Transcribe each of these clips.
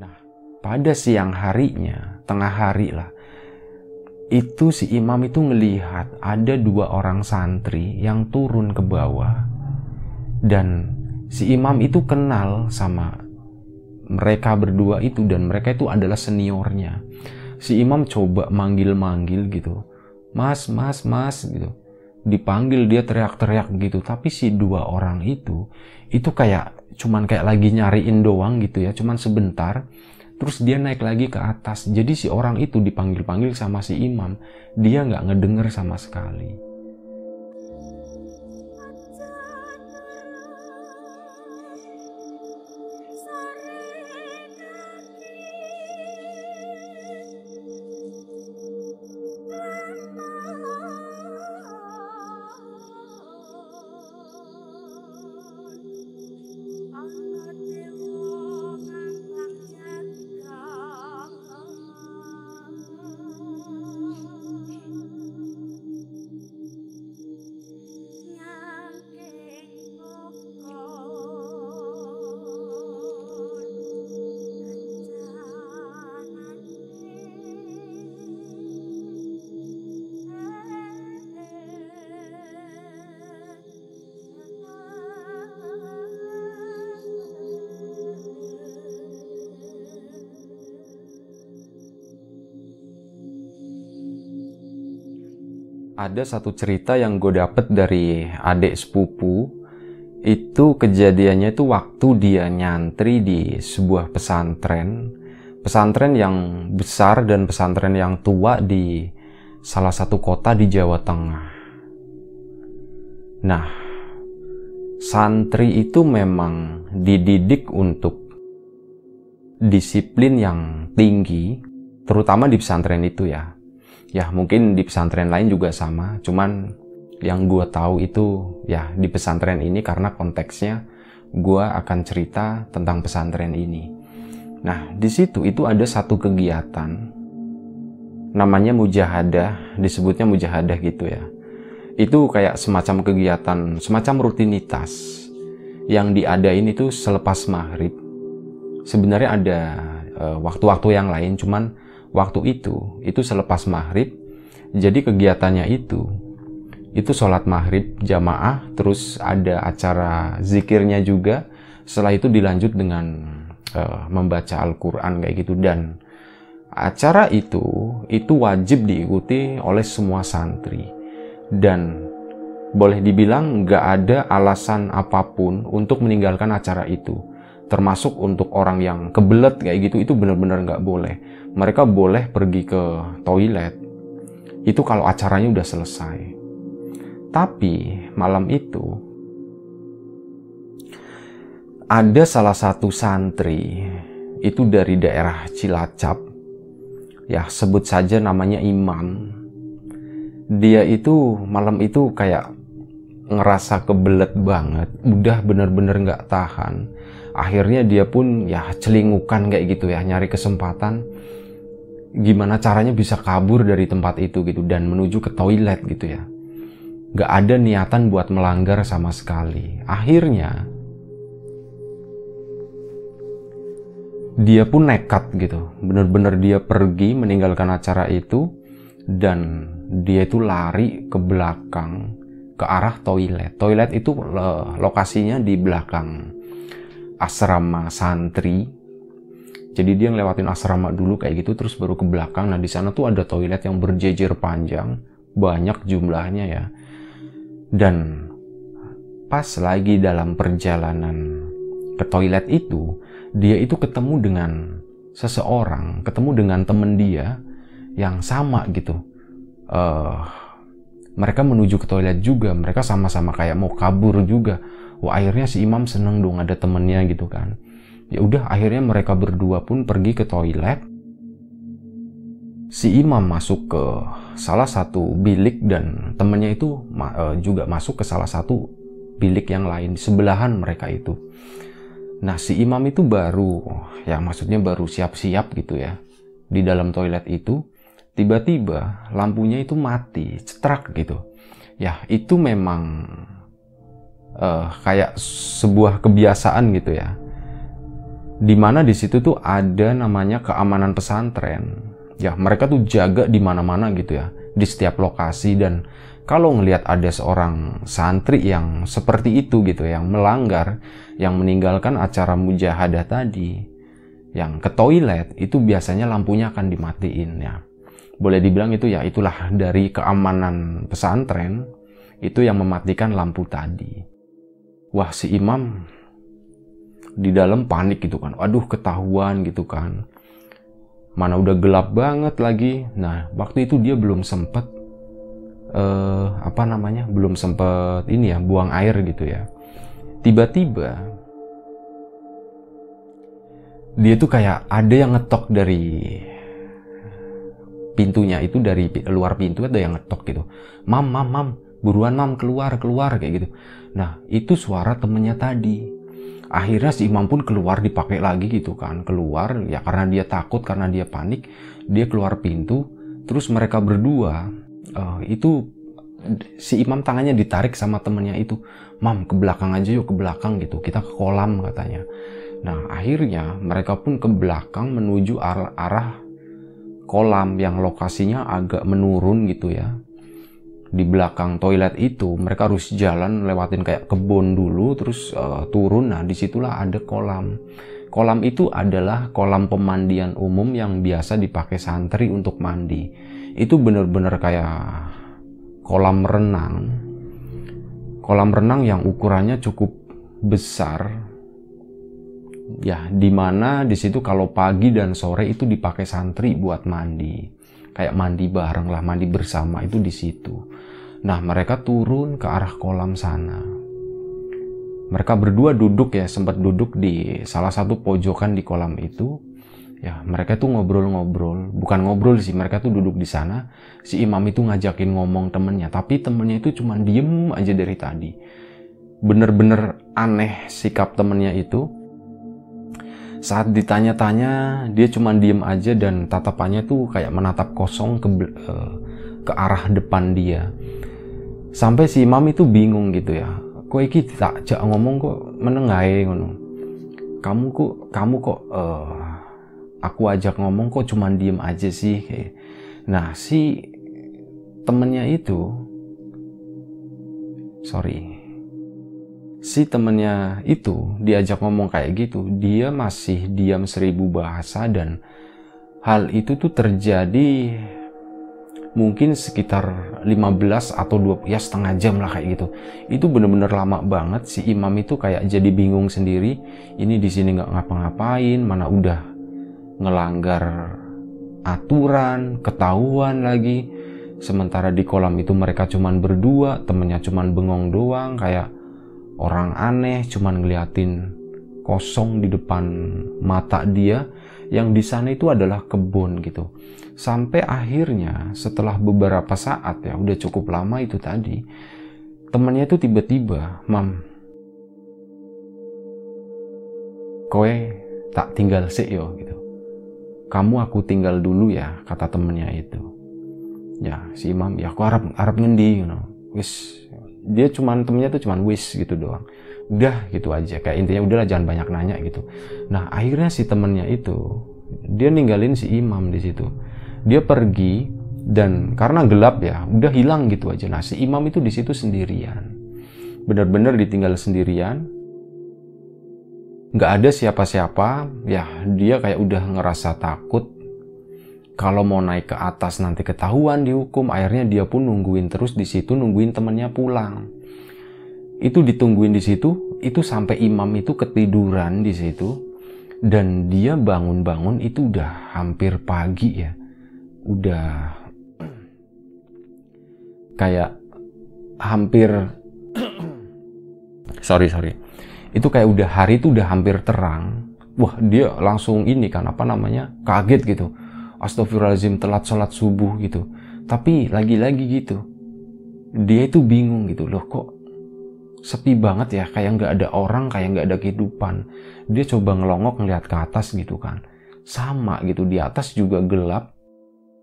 Nah, pada siang harinya, tengah hari lah, itu si imam itu ngelihat ada dua orang santri yang turun ke bawah. Dan si imam itu kenal sama mereka berdua itu dan mereka itu adalah seniornya. Si imam coba manggil-manggil gitu mas mas mas gitu dipanggil dia teriak-teriak gitu tapi si dua orang itu itu kayak cuman kayak lagi nyariin doang gitu ya cuman sebentar Terus dia naik lagi ke atas. Jadi si orang itu dipanggil-panggil sama si imam. Dia nggak ngedenger sama sekali. Ada satu cerita yang gue dapet dari adik sepupu. Itu kejadiannya itu waktu dia nyantri di sebuah pesantren. Pesantren yang besar dan pesantren yang tua di salah satu kota di Jawa Tengah. Nah santri itu memang dididik untuk disiplin yang tinggi terutama di pesantren itu ya ya mungkin di pesantren lain juga sama. Cuman yang gue tahu itu ya di pesantren ini karena konteksnya gue akan cerita tentang pesantren ini. Nah di situ itu ada satu kegiatan namanya mujahadah disebutnya mujahadah gitu ya. Itu kayak semacam kegiatan semacam rutinitas. Yang diadain itu selepas maghrib. Sebenarnya ada eh, waktu-waktu uh, yang lain cuman waktu itu itu selepas maghrib jadi kegiatannya itu itu sholat maghrib jamaah terus ada acara zikirnya juga. Setelah itu dilanjut dengan uh, membaca Al-Quran kayak gitu. Dan acara itu itu wajib diikuti oleh semua santri. Dan boleh dibilang nggak ada alasan apa pun untuk meninggalkan acara itu. Termasuk untuk orang yang kebelet kayak gitu itu benar-benar nggak boleh mereka boleh pergi ke toilet. Itu kalau acaranya udah selesai. Tapi malam itu ada salah satu santri itu dari daerah Cilacap. Ya sebut saja namanya Imam dia itu malam itu kayak ngerasa kebelet banget udah bener-bener nggak tahan. Akhirnya dia pun ya celingukan kayak gitu ya nyari kesempatan gimana caranya bisa kabur dari tempat itu gitu dan menuju ke toilet gitu ya. Gak ada niatan buat melanggar sama sekali. Akhirnya dia pun nekat gitu. Bener-bener dia pergi meninggalkan acara itu dan dia itu lari ke belakang ke arah toilet. Toilet itu eh, lokasinya di belakang asrama santri. Jadi dia ngelewatin asrama dulu kayak gitu terus baru ke belakang. Nah di sana tuh ada toilet yang berjejer panjang, banyak jumlahnya ya. Dan pas lagi dalam perjalanan ke toilet itu, dia itu ketemu dengan seseorang, ketemu dengan temen dia yang sama gitu. Uh, mereka menuju ke toilet juga, mereka sama-sama kayak mau kabur juga wah akhirnya si imam seneng dong ada temennya gitu kan ya udah akhirnya mereka berdua pun pergi ke toilet. Si imam masuk ke salah satu bilik dan temennya itu uh, juga masuk ke salah satu bilik yang lain sebelahan mereka itu. Nah si imam itu baru ya maksudnya baru siap-siap gitu ya di dalam toilet itu. Tiba-tiba lampunya itu mati cetrak gitu. Ya itu memang uh, kayak sebuah kebiasaan gitu ya Di mana di situ tuh ada namanya keamanan pesantren. Ya, mereka tuh jaga di mana-mana gitu ya, di setiap lokasi dan kalau ngelihat ada seorang santri yang seperti itu gitu, yang melanggar, yang meninggalkan acara mujahadah tadi, yang ke toilet, itu biasanya lampunya akan dimatiin ya. Boleh dibilang itu ya itulah dari keamanan pesantren, itu yang mematikan lampu tadi. Wah si imam di dalam panik gitu kan. Aduh ketahuan gitu kan. Mana udah gelap banget lagi. Nah waktu itu dia belum sempet uh, apa namanya belum sempet ini ya buang air gitu ya. Tiba-tiba dia tuh kayak ada yang ngetok dari pintunya itu dari luar pintu ada yang ngetok gitu. Mam, mam, mam, buruan mam keluar, keluar kayak gitu. Nah itu suara temennya tadi akhirnya si imam pun keluar dipakai lagi gitu kan. Keluar ya karena dia takut karena dia panik dia keluar pintu terus mereka berdua uh, itu si imam tangannya ditarik sama temennya itu mam ke belakang aja yuk ke belakang gitu. Kita ke kolam katanya. Nah akhirnya mereka pun ke belakang menuju arah, arah kolam yang lokasinya agak menurun gitu ya di belakang toilet itu mereka harus jalan lewatin kayak kebun dulu terus uh, turun. Nah di situlah ada kolam. Kolam itu adalah kolam pemandian umum yang biasa dipakai santri untuk mandi. Itu bener-bener kayak kolam renang. Kolam renang yang ukurannya cukup besar. Ya di mana di situ kalau pagi dan sore itu dipakai santri buat mandi. Kayak mandi bareng lah, mandi bersama itu di situ. Nah, mereka turun ke arah kolam sana. Mereka berdua duduk ya, sempat duduk di salah satu pojokan di kolam itu. Ya, mereka tuh ngobrol-ngobrol, bukan ngobrol sih, mereka tuh duduk di sana. Si imam itu ngajakin ngomong temennya, tapi temennya itu cuma diem aja dari tadi. Bener-bener aneh sikap temennya itu saat ditanya-tanya dia cuma diem aja dan tatapannya tuh kayak menatap kosong ke uh, ke arah depan dia sampai si imam itu bingung gitu ya. Kok iki tak jak ngomong kok menengai ngono. Kamu kok kamu kok uh, aku ajak ngomong kok cuma diem aja sih nah si temennya itu sorry. Si temennya itu diajak ngomong kayak gitu, dia masih diam seribu bahasa dan hal itu tuh terjadi mungkin sekitar 15 atau 20 ya setengah jam lah kayak gitu. Itu bener-bener lama banget si imam itu kayak jadi bingung sendiri. Ini di sini nggak ngapa-ngapain, mana udah ngelanggar aturan, ketahuan lagi. Sementara di kolam itu mereka cuman berdua, temennya cuman bengong doang kayak orang aneh cuman ngeliatin kosong di depan mata dia yang di sana itu adalah kebun gitu. Sampai akhirnya setelah beberapa saat ya udah cukup lama itu tadi temannya itu tiba-tiba, "Mam, kowe tak tinggal sih yo gitu. Kamu aku tinggal dulu ya," kata temennya itu. Ya, si Imam, ya aku harap harap ngendi, you know. Wis dia cuman temennya tuh cuman wish gitu doang udah gitu aja kayak intinya udahlah jangan banyak nanya gitu nah akhirnya si temennya itu dia ninggalin si imam di situ dia pergi dan karena gelap ya udah hilang gitu aja. Nah si imam itu di situ sendirian. Benar-benar ditinggal sendirian. Nggak ada siapa-siapa. Ya dia kayak udah ngerasa takut. Kalau mau naik ke atas nanti ketahuan dihukum. Akhirnya dia pun nungguin terus di situ nungguin temennya pulang. Itu ditungguin di situ itu sampai imam itu ketiduran di situ. Dan dia bangun-bangun itu udah hampir pagi ya udah kayak hampir sorry sorry. Itu kayak udah hari itu udah hampir terang. Wah dia langsung ini kan apa namanya kaget gitu. Astagfirullahaladzim telat sholat subuh gitu. Tapi lagi-lagi gitu dia itu bingung gitu. Loh kok sepi banget ya? Kayak nggak ada orang kayak nggak ada kehidupan. Dia coba ngelongok ngeliat ke atas gitu kan. Sama gitu di atas juga gelap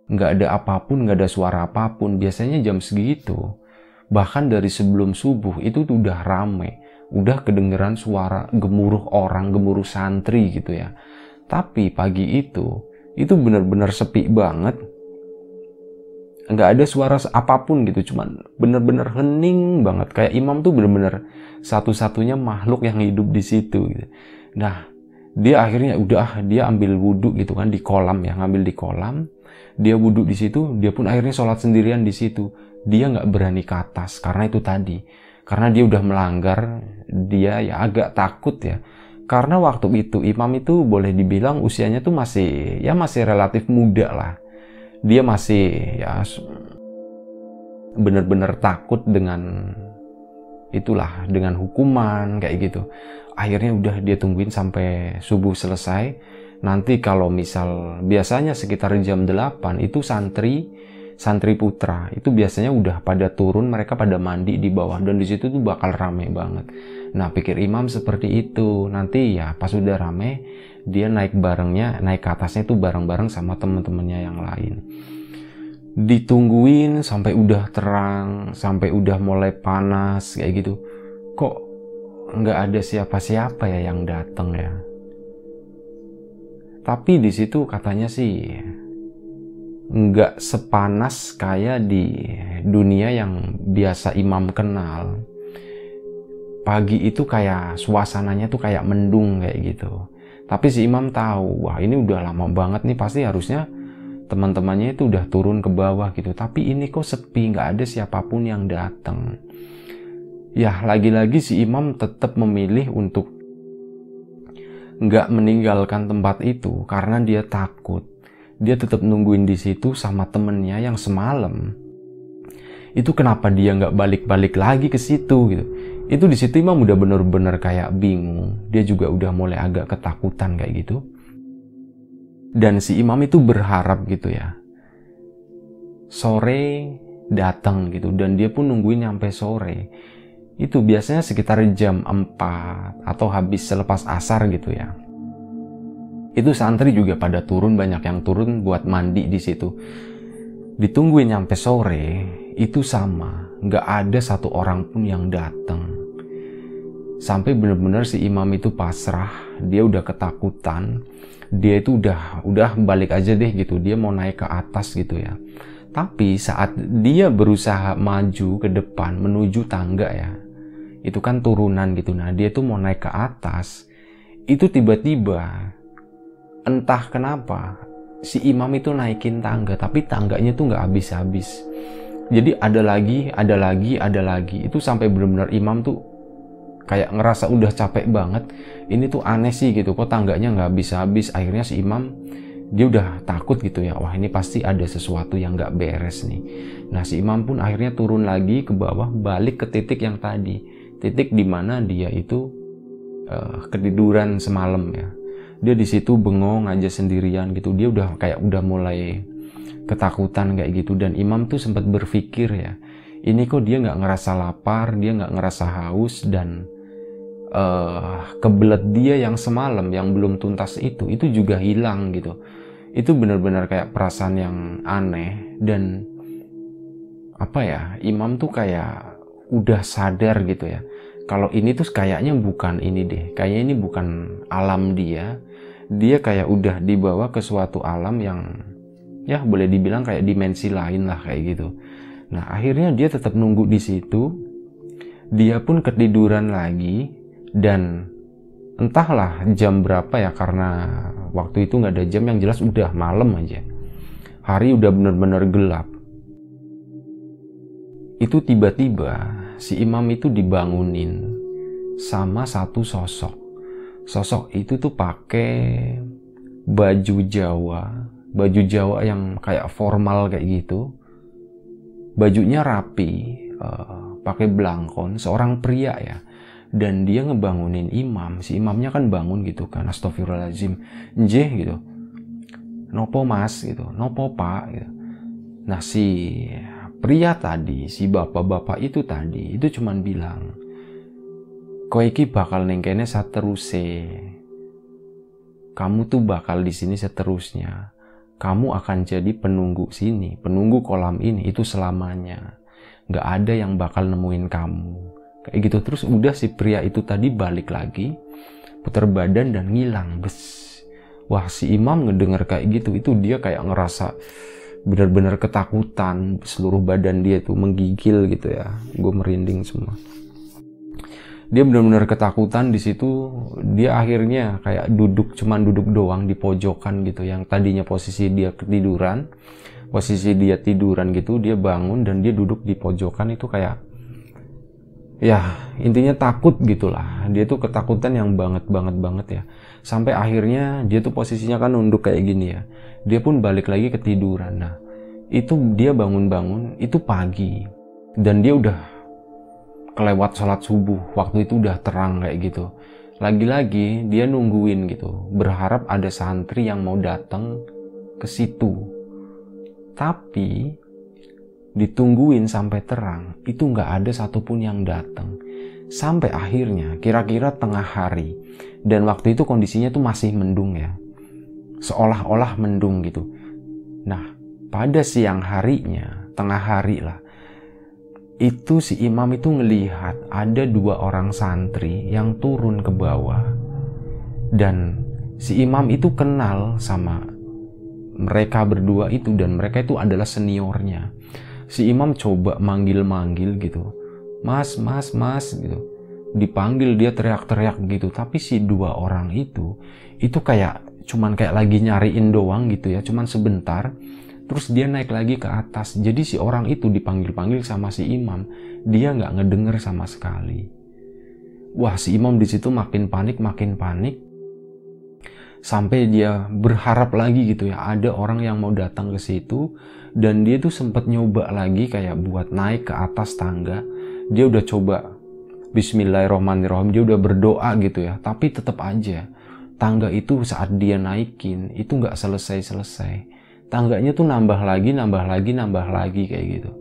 nggak ada apa pun nggak ada suara apa pun biasanya jam segitu bahkan dari sebelum subuh itu tuh udah rame udah kedengeran suara gemuruh orang, gemuruh santri gitu ya. Tapi pagi itu, itu benar-benar sepi banget. Nggak ada suara apa pun gitu, cuman bener-bener hening banget. Kayak imam tuh bener-bener satu-satunya makhluk yang hidup di situ. Gitu. Nah, dia akhirnya udah dia ambil wudhu gitu kan di kolam ya, ngambil di kolam. Dia wudhu di situ, dia pun akhirnya sholat sendirian di situ. Dia nggak berani ke atas karena itu tadi. Karena dia udah melanggar dia ya agak takut ya. Karena waktu itu imam itu boleh dibilang usianya tuh masih ya masih relatif muda lah. Dia masih ya bener-bener takut dengan itulah dengan hukuman kayak gitu. Akhirnya udah dia tungguin sampai subuh selesai nanti kalau misal biasanya sekitar jam 8 itu santri santri putra itu biasanya udah pada turun mereka pada mandi di bawah. Dan di situ tuh bakal rame banget. Nah pikir imam seperti itu. Nanti ya pas udah rame dia naik barengnya naik ke atasnya itu bareng-bareng sama temen-temennya yang lain. Ditungguin sampai udah terang sampai udah mulai panas kayak gitu. Kok nggak ada siapa-siapa ya yang datang ya tapi di situ katanya sih nggak sepanas kayak di dunia yang biasa imam kenal. Pagi itu kayak suasananya tuh kayak mendung kayak gitu. Tapi si imam tahu, wah ini udah lama banget nih pasti harusnya teman-temannya itu udah turun ke bawah gitu. Tapi ini kok sepi, nggak ada siapa pun yang datang. Ya lagi-lagi si imam tetap memilih untuk nggak meninggalkan tempat itu karena dia takut. Dia tetap nungguin di situ sama temennya yang semalam. Itu kenapa dia nggak balik-balik lagi ke situ gitu. Itu di situ imam udah bener-bener kayak bingung. Dia juga udah mulai agak ketakutan kayak gitu. Dan si imam itu berharap gitu ya. Sore datang gitu dan dia pun nungguin sampai sore itu biasanya sekitar jam 4 atau habis selepas asar gitu ya. Itu santri juga pada turun banyak yang turun buat mandi di situ. Ditungguin nyampe sore itu sama. Nggak ada satu orang pun yang datang sampai bener-bener si imam itu pasrah dia udah ketakutan. Dia itu udah udah balik aja deh gitu dia mau naik ke atas gitu ya. Tapi saat dia berusaha maju ke depan menuju tangga ya itu kan turunan gitu. Nah dia tuh mau naik ke atas itu tiba-tiba entah kenapa si imam itu naikin tangga tapi tangganya tuh nggak habis-habis. Jadi ada lagi ada lagi ada lagi. Itu sampai benar-benar imam tuh kayak ngerasa udah capek banget. Ini tuh aneh sih gitu kok tangganya nggak habis-habis. Akhirnya si imam dia udah takut gitu ya wah ini pasti ada sesuatu yang nggak beres nih. Nah si imam pun akhirnya turun lagi ke bawah balik ke titik yang tadi titik di mana dia itu uh, ketiduran semalam ya. Dia di situ bengong aja sendirian gitu. Dia udah kayak udah mulai ketakutan kayak gitu. Dan imam tuh sempat berpikir ya ini kok dia nggak ngerasa lapar dia nggak ngerasa haus dan uh, kebelet dia yang semalam yang belum tuntas itu itu juga hilang gitu. Itu benar-benar kayak perasaan yang aneh. Dan apa ya imam tuh kayak udah sadar gitu ya kalau ini tuh kayaknya bukan ini deh kayaknya ini bukan alam dia dia kayak udah dibawa ke suatu alam yang ya boleh dibilang kayak dimensi lain lah kayak gitu. Nah akhirnya dia tetap nunggu di situ. Dia pun ketiduran lagi dan entahlah jam berapa ya karena waktu itu nggak ada jam yang jelas udah malam aja. Hari udah bener-bener gelap. Itu tiba-tiba si imam itu dibangunin sama satu sosok sosok itu tuh pakai baju Jawa, baju Jawa yang kayak formal kayak gitu. Bajunya rapi, uh, pakai belangkon, seorang pria ya. Dan dia ngebangunin imam, si imamnya kan bangun gitu kan, astagfirullahaladzim, njeh gitu. Nopo mas gitu, nopo pak gitu. Nah si pria tadi, si bapak-bapak itu tadi, itu cuman bilang, kowe iki bakal ning kene sateruse. Kamu tuh bakal di sini seterusnya. Kamu akan jadi penunggu sini, penunggu kolam ini itu selamanya. Gak ada yang bakal nemuin kamu. kayak gitu terus udah si pria itu tadi balik lagi putar badan dan ngilang bes wah si imam ngedenger kayak gitu itu dia kayak ngerasa benar-benar ketakutan seluruh badan dia tuh menggigil gitu ya. Gue merinding semua. Dia benar-benar ketakutan di situ. Dia akhirnya kayak duduk cuman duduk doang di pojokan gitu. Yang tadinya posisi dia ketiduran posisi dia tiduran gitu dia bangun dan dia duduk di pojokan itu kayak ya intinya takut gitulah. Dia tuh ketakutan yang banget banget banget ya. Sampai akhirnya dia tuh posisinya kan nunduk kayak gini ya dia pun balik lagi ketiduran nah itu dia bangun-bangun itu pagi. Dan dia udah kelewat sholat subuh. Waktu itu udah terang kayak gitu. Lagi-lagi dia nungguin gitu. Berharap ada santri yang mau datang ke situ. Tapi ditungguin sampai terang, itu nggak ada satupun yang datang. Sampai akhirnya, kira-kira tengah hari, dan waktu itu kondisinya tuh masih mendung ya. Seolah-olah mendung gitu. Nah, pada siang harinya, tengah hari lah, itu si imam itu ngelihat ada dua orang santri yang turun ke bawah. Dan si imam itu kenal sama mereka berdua itu dan mereka itu adalah seniornya si imam coba manggil-manggil gitu mas mas mas gitu dipanggil dia teriak-teriak gitu tapi si dua orang itu itu kayak cuman kayak lagi nyariin doang gitu ya cuman sebentar terus dia naik lagi ke atas. Jadi si orang itu dipanggil-panggil sama si imam dia nggak ngedenger sama sekali. Wah si imam di situ makin panik makin panik sampai dia berharap lagi gitu ya ada orang yang mau datang ke situ dan dia tuh sempat nyoba lagi kayak buat naik ke atas tangga. Dia udah coba Bismillahirrohmanirrohim dia udah berdoa gitu ya tapi tetap aja tangga itu saat dia naikin itu nggak selesai-selesai. Tangganya tuh nambah lagi nambah lagi nambah lagi kayak gitu.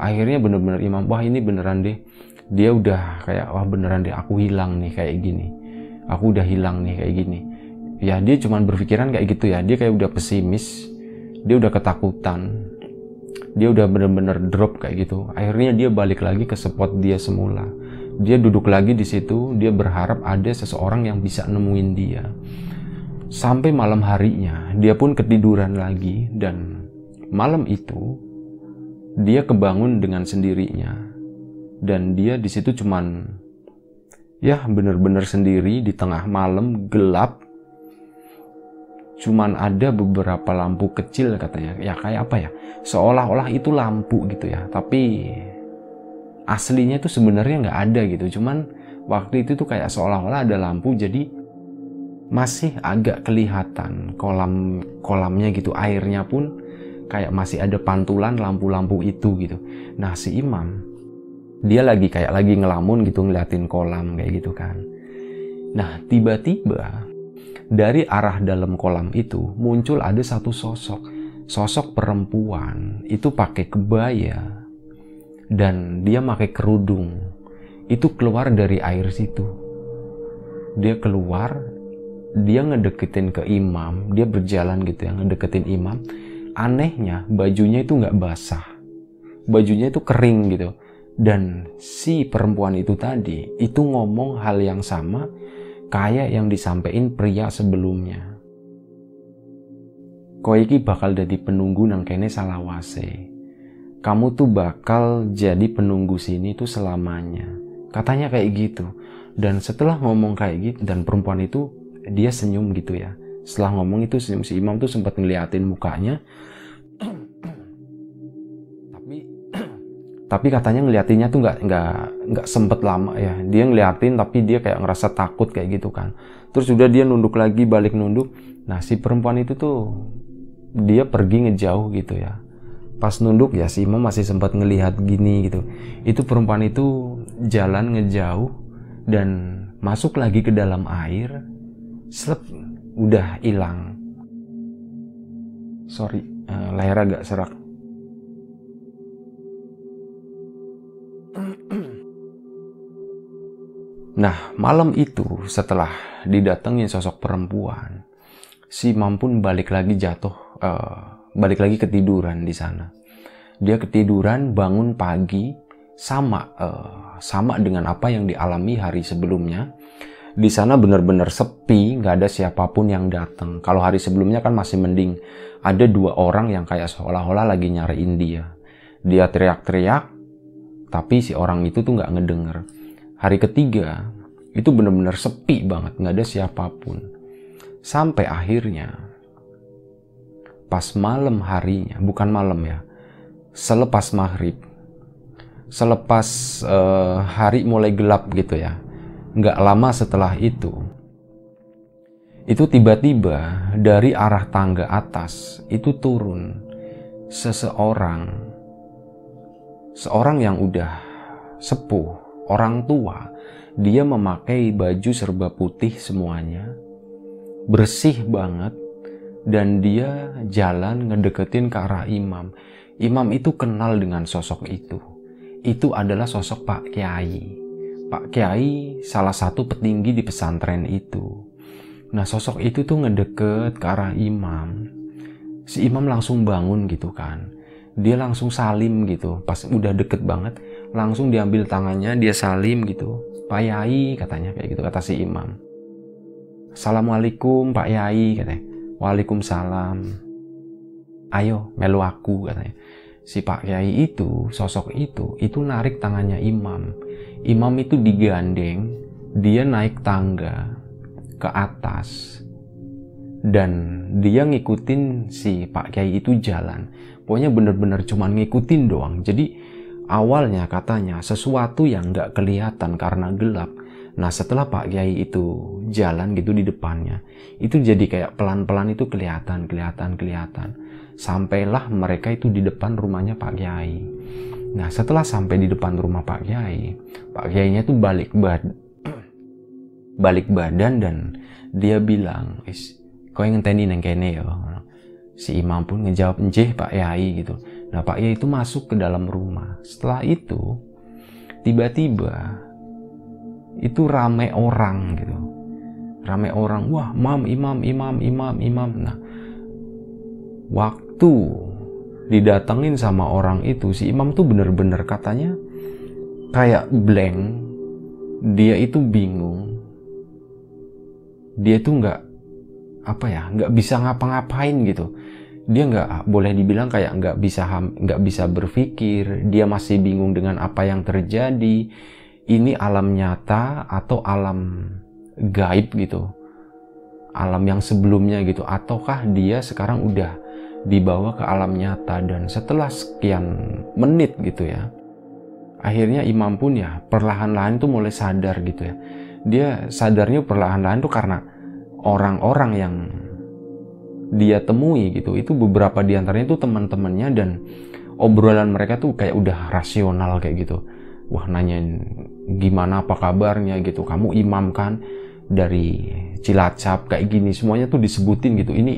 Akhirnya bener-bener imam wah ini beneran deh. Dia udah kayak wah beneran deh aku hilang nih kayak gini. Aku udah hilang nih kayak gini. Ya dia cuman berpikiran kayak gitu ya. Dia kayak udah pesimis. Dia udah ketakutan. Dia udah bener-bener drop kayak gitu. Akhirnya dia balik lagi ke spot dia semula dia duduk lagi di situ dia berharap ada seseorang yang bisa nemuin dia. Sampai malam harinya dia pun ketiduran lagi dan malam itu dia kebangun dengan sendirinya. Dan dia di situ cuman ya bener-bener sendiri di tengah malam gelap. Cuman ada beberapa lampu kecil katanya ya kayak apa ya seolah-olah itu lampu gitu ya. Tapi aslinya itu sebenarnya nggak ada gitu. Cuman waktu itu tuh kayak seolah-olah ada lampu jadi masih agak kelihatan kolam kolamnya gitu. Airnya pun kayak masih ada pantulan lampu-lampu itu gitu. Nah si imam dia lagi kayak lagi ngelamun gitu ngeliatin kolam kayak gitu kan. Nah tiba-tiba dari arah dalam kolam itu muncul ada satu sosok. Sosok perempuan itu pakai kebaya dan dia pakai kerudung. Itu keluar dari air situ. Dia keluar, dia ngedeketin ke imam, dia berjalan gitu ya, ngedeketin imam. Anehnya bajunya itu nggak basah. Bajunya itu kering gitu. Dan si perempuan itu tadi itu ngomong hal yang sama kayak yang disampaikan pria sebelumnya. Kau iki bakal jadi penunggu nang kene salawase. Kamu tuh bakal jadi penunggu sini tuh selamanya. Katanya kayak gitu. Dan setelah ngomong kayak gitu dan perempuan itu dia senyum gitu ya. Setelah ngomong itu senyum si imam tuh sempat ngeliatin mukanya tapi katanya ngeliatinnya tuh nggak nggak nggak sempet lama ya dia ngeliatin tapi dia kayak ngerasa takut kayak gitu kan terus udah dia nunduk lagi balik nunduk nah si perempuan itu tuh dia pergi ngejauh gitu ya pas nunduk ya si imam masih sempat ngelihat gini gitu. Itu perempuan itu jalan ngejauh dan masuk lagi ke dalam air slep udah hilang. Sorry uh, layar agak serak. Nah, malam itu setelah didatengin sosok perempuan, si Mam pun balik lagi jatuh, uh, balik lagi ketiduran di sana. Dia ketiduran, bangun pagi, sama uh, sama dengan apa yang dialami hari sebelumnya di sana benar-benar sepi, nggak ada siapa pun yang datang. Kalau hari sebelumnya kan masih mending, ada dua orang yang kayak seolah-olah lagi nyariin dia. Dia teriak-teriak, tapi si orang itu tuh nggak ngedenger. Hari ketiga, itu benar-benar sepi banget, nggak ada siapa pun. Sampai akhirnya, pas malam harinya, bukan malam ya, selepas maghrib, selepas uh, hari mulai gelap gitu ya, nggak lama setelah itu, itu tiba-tiba dari arah tangga atas itu turun seseorang, seorang yang udah sepuh, orang tua, dia memakai baju serba putih semuanya, bersih banget, dan dia jalan ngedeketin ke arah imam. Imam itu kenal dengan sosok itu. Itu adalah sosok Pak Kiai. Pak Kiai salah satu petinggi di pesantren itu. Nah sosok itu tuh ngedeket ke arah imam. Si imam langsung bangun gitu kan. Dia langsung salim gitu. Pas udah deket banget, langsung diambil tangannya, dia salim gitu. Pak Yai katanya kayak gitu kata si imam. Assalamualaikum Pak Yai katanya. Waalaikumsalam. Ayo melu aku katanya. Si Pak Yai itu, sosok itu, itu narik tangannya imam imam itu digandeng, dia naik tangga ke atas dan dia ngikutin si Pak Kiai itu jalan. Pokoknya bener-bener cuma ngikutin doang. Jadi awalnya katanya sesuatu yang nggak kelihatan karena gelap. Nah setelah Pak Kiai itu jalan gitu di depannya, itu jadi kayak pelan-pelan itu kelihatan, kelihatan, kelihatan. Sampailah mereka itu di depan rumahnya Pak Kiai. Nah setelah sampai di depan rumah Pak Kiai, Pak Kiainya tuh balik bad balik badan dan dia bilang, is kau yang ngenteni neng kene ya. Si imam pun ngejawab njeh Pak Kiai gitu. Nah Pak Kiai itu masuk ke dalam rumah. Setelah itu tiba-tiba itu rame orang gitu. Rame orang, wah mam imam imam imam imam. Nah waktu didatengin sama orang itu si imam tuh bener-bener katanya kayak blank. Dia itu bingung. Dia tuh nggak apa ya nggak bisa ngapa-ngapain gitu. Dia nggak boleh dibilang kayak nggak bisa nggak bisa berpikir. Dia masih bingung dengan apa yang terjadi ini alam nyata atau alam gaib gitu? Alam yang sebelumnya gitu ataukah dia sekarang udah dibawa ke alam nyata dan setelah sekian menit gitu ya akhirnya imam pun ya perlahan-lahan tuh mulai sadar gitu ya. Dia sadarnya perlahan-lahan tuh karena orang-orang yang dia temui gitu. Itu beberapa di antaranya tuh teman-temannya dan obrolan mereka tuh kayak udah rasional kayak gitu. Wah nanyain gimana apa kabarnya gitu. Kamu imam kan? Dari Cilacap kayak gini. Semuanya tuh disebutin gitu. Ini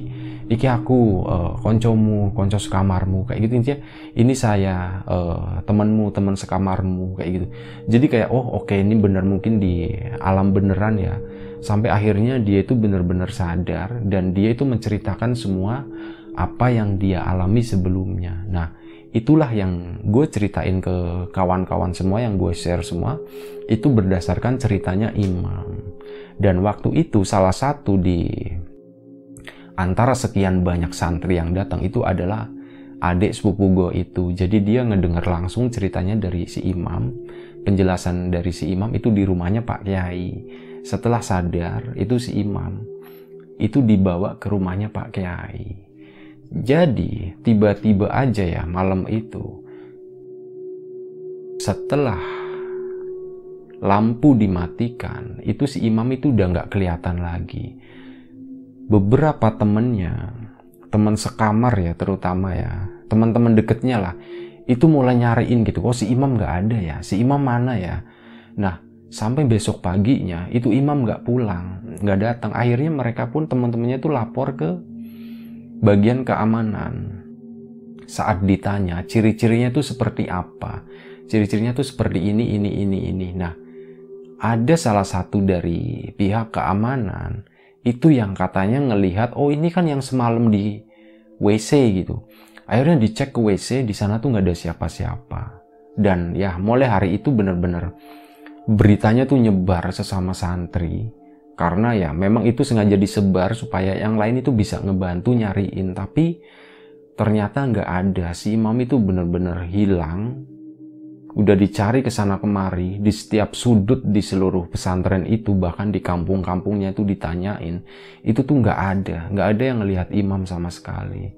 iki aku uh, koncomu konco sekamarmu kayak gitu. Intinya ini saya uh, temanmu teman sekamarmu kayak gitu. Jadi kayak oh oke okay, ini benar mungkin di alam beneran ya. Sampai akhirnya dia itu benar-benar sadar dan dia itu menceritakan semua apa yang dia alami sebelumnya. Nah itulah yang gue ceritain ke kawan-kawan semua yang gue share semua itu berdasarkan ceritanya imam dan waktu itu salah satu di antara sekian banyak santri yang datang itu adalah adik sepupu gue itu. Jadi dia ngedenger langsung ceritanya dari si imam, penjelasan dari si imam itu di rumahnya Pak Kiai. Setelah sadar itu si imam itu dibawa ke rumahnya Pak Kiai. Jadi tiba-tiba aja ya malam itu setelah lampu dimatikan itu si imam itu udah nggak kelihatan lagi beberapa temennya, teman sekamar ya terutama ya, teman-teman deketnya lah, itu mulai nyariin gitu, oh si imam nggak ada ya, si imam mana ya. Nah, sampai besok paginya itu imam nggak pulang, nggak datang. Akhirnya mereka pun teman-temannya itu lapor ke bagian keamanan. Saat ditanya ciri-cirinya itu seperti apa, ciri-cirinya tuh seperti ini, ini, ini, ini. Nah, ada salah satu dari pihak keamanan itu yang katanya ngelihat oh ini kan yang semalam di WC gitu akhirnya dicek ke WC di sana tuh nggak ada siapa-siapa dan ya mulai hari itu benar-benar beritanya tuh nyebar sesama santri karena ya memang itu sengaja disebar supaya yang lain itu bisa ngebantu nyariin. Tapi ternyata nggak ada. Si imam itu benar-benar hilang. Udah dicari ke sana kemari di setiap sudut di seluruh pesantren itu bahkan di kampung-kampungnya itu ditanyain. Itu tuh nggak ada. Nggak ada yang ngelihat imam sama sekali.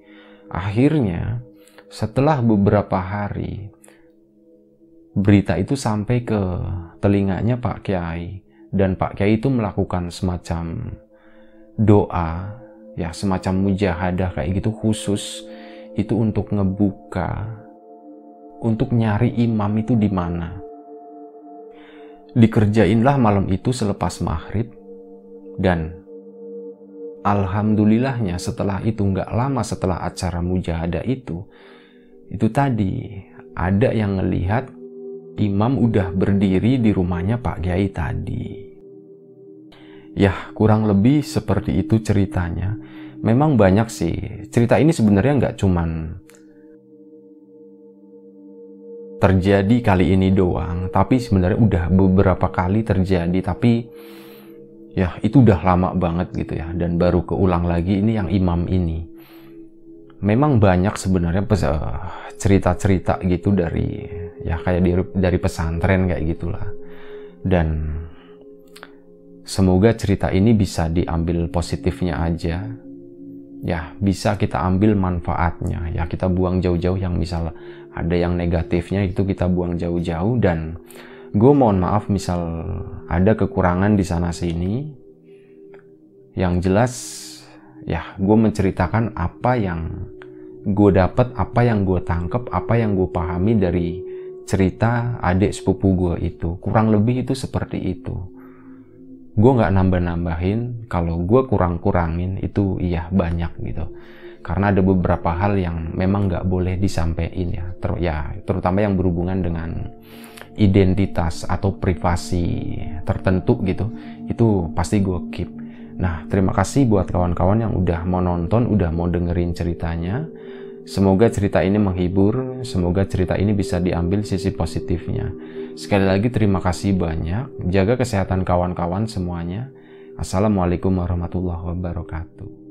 Akhirnya setelah beberapa hari berita itu sampai ke telinganya Pak Kiai dan Pak Kiai itu melakukan semacam doa ya semacam mujahadah kayak gitu khusus itu untuk ngebuka untuk nyari imam itu di mana. Dikerjainlah malam itu selepas maghrib dan alhamdulillahnya setelah itu nggak lama setelah acara mujahadah itu itu tadi ada yang ngelihat imam udah berdiri di rumahnya Pak Kiai tadi. Ya, kurang lebih seperti itu ceritanya. Memang banyak sih. Cerita ini sebenarnya nggak cuman terjadi kali ini doang, tapi sebenarnya udah beberapa kali terjadi. Tapi ya itu udah lama banget gitu ya. Dan baru keulang lagi ini yang imam ini. Memang banyak sebenarnya eh, cerita-cerita gitu dari ya kayak dari, dari pesantren kayak gitulah. Dan semoga cerita ini bisa diambil positifnya aja. Ya bisa kita ambil manfaatnya. Ya kita buang jauh-jauh yang misal ada yang negatifnya itu kita buang jauh-jauh. Dan gue mohon maaf misal ada kekurangan di sana sini. Yang jelas ya gue menceritakan apa yang gue dapat apa yang gue tangkep apa yang gue pahami dari cerita adik sepupu gue itu. Kurang lebih itu seperti itu. Gue nggak nambah-nambahin kalau gue kurang-kurangin itu iya banyak gitu. Karena ada beberapa hal yang memang nggak boleh disampaikan ya. Ter ya terutama yang berhubungan dengan identitas atau privasi tertentu gitu itu pasti gue keep. Nah terima kasih buat kawan-kawan yang udah mau nonton udah mau dengerin ceritanya Semoga cerita ini menghibur, semoga cerita ini bisa diambil sisi positifnya. Sekali lagi terima kasih banyak, jaga kesehatan kawan-kawan semuanya. Assalamualaikum warahmatullahi wabarakatuh.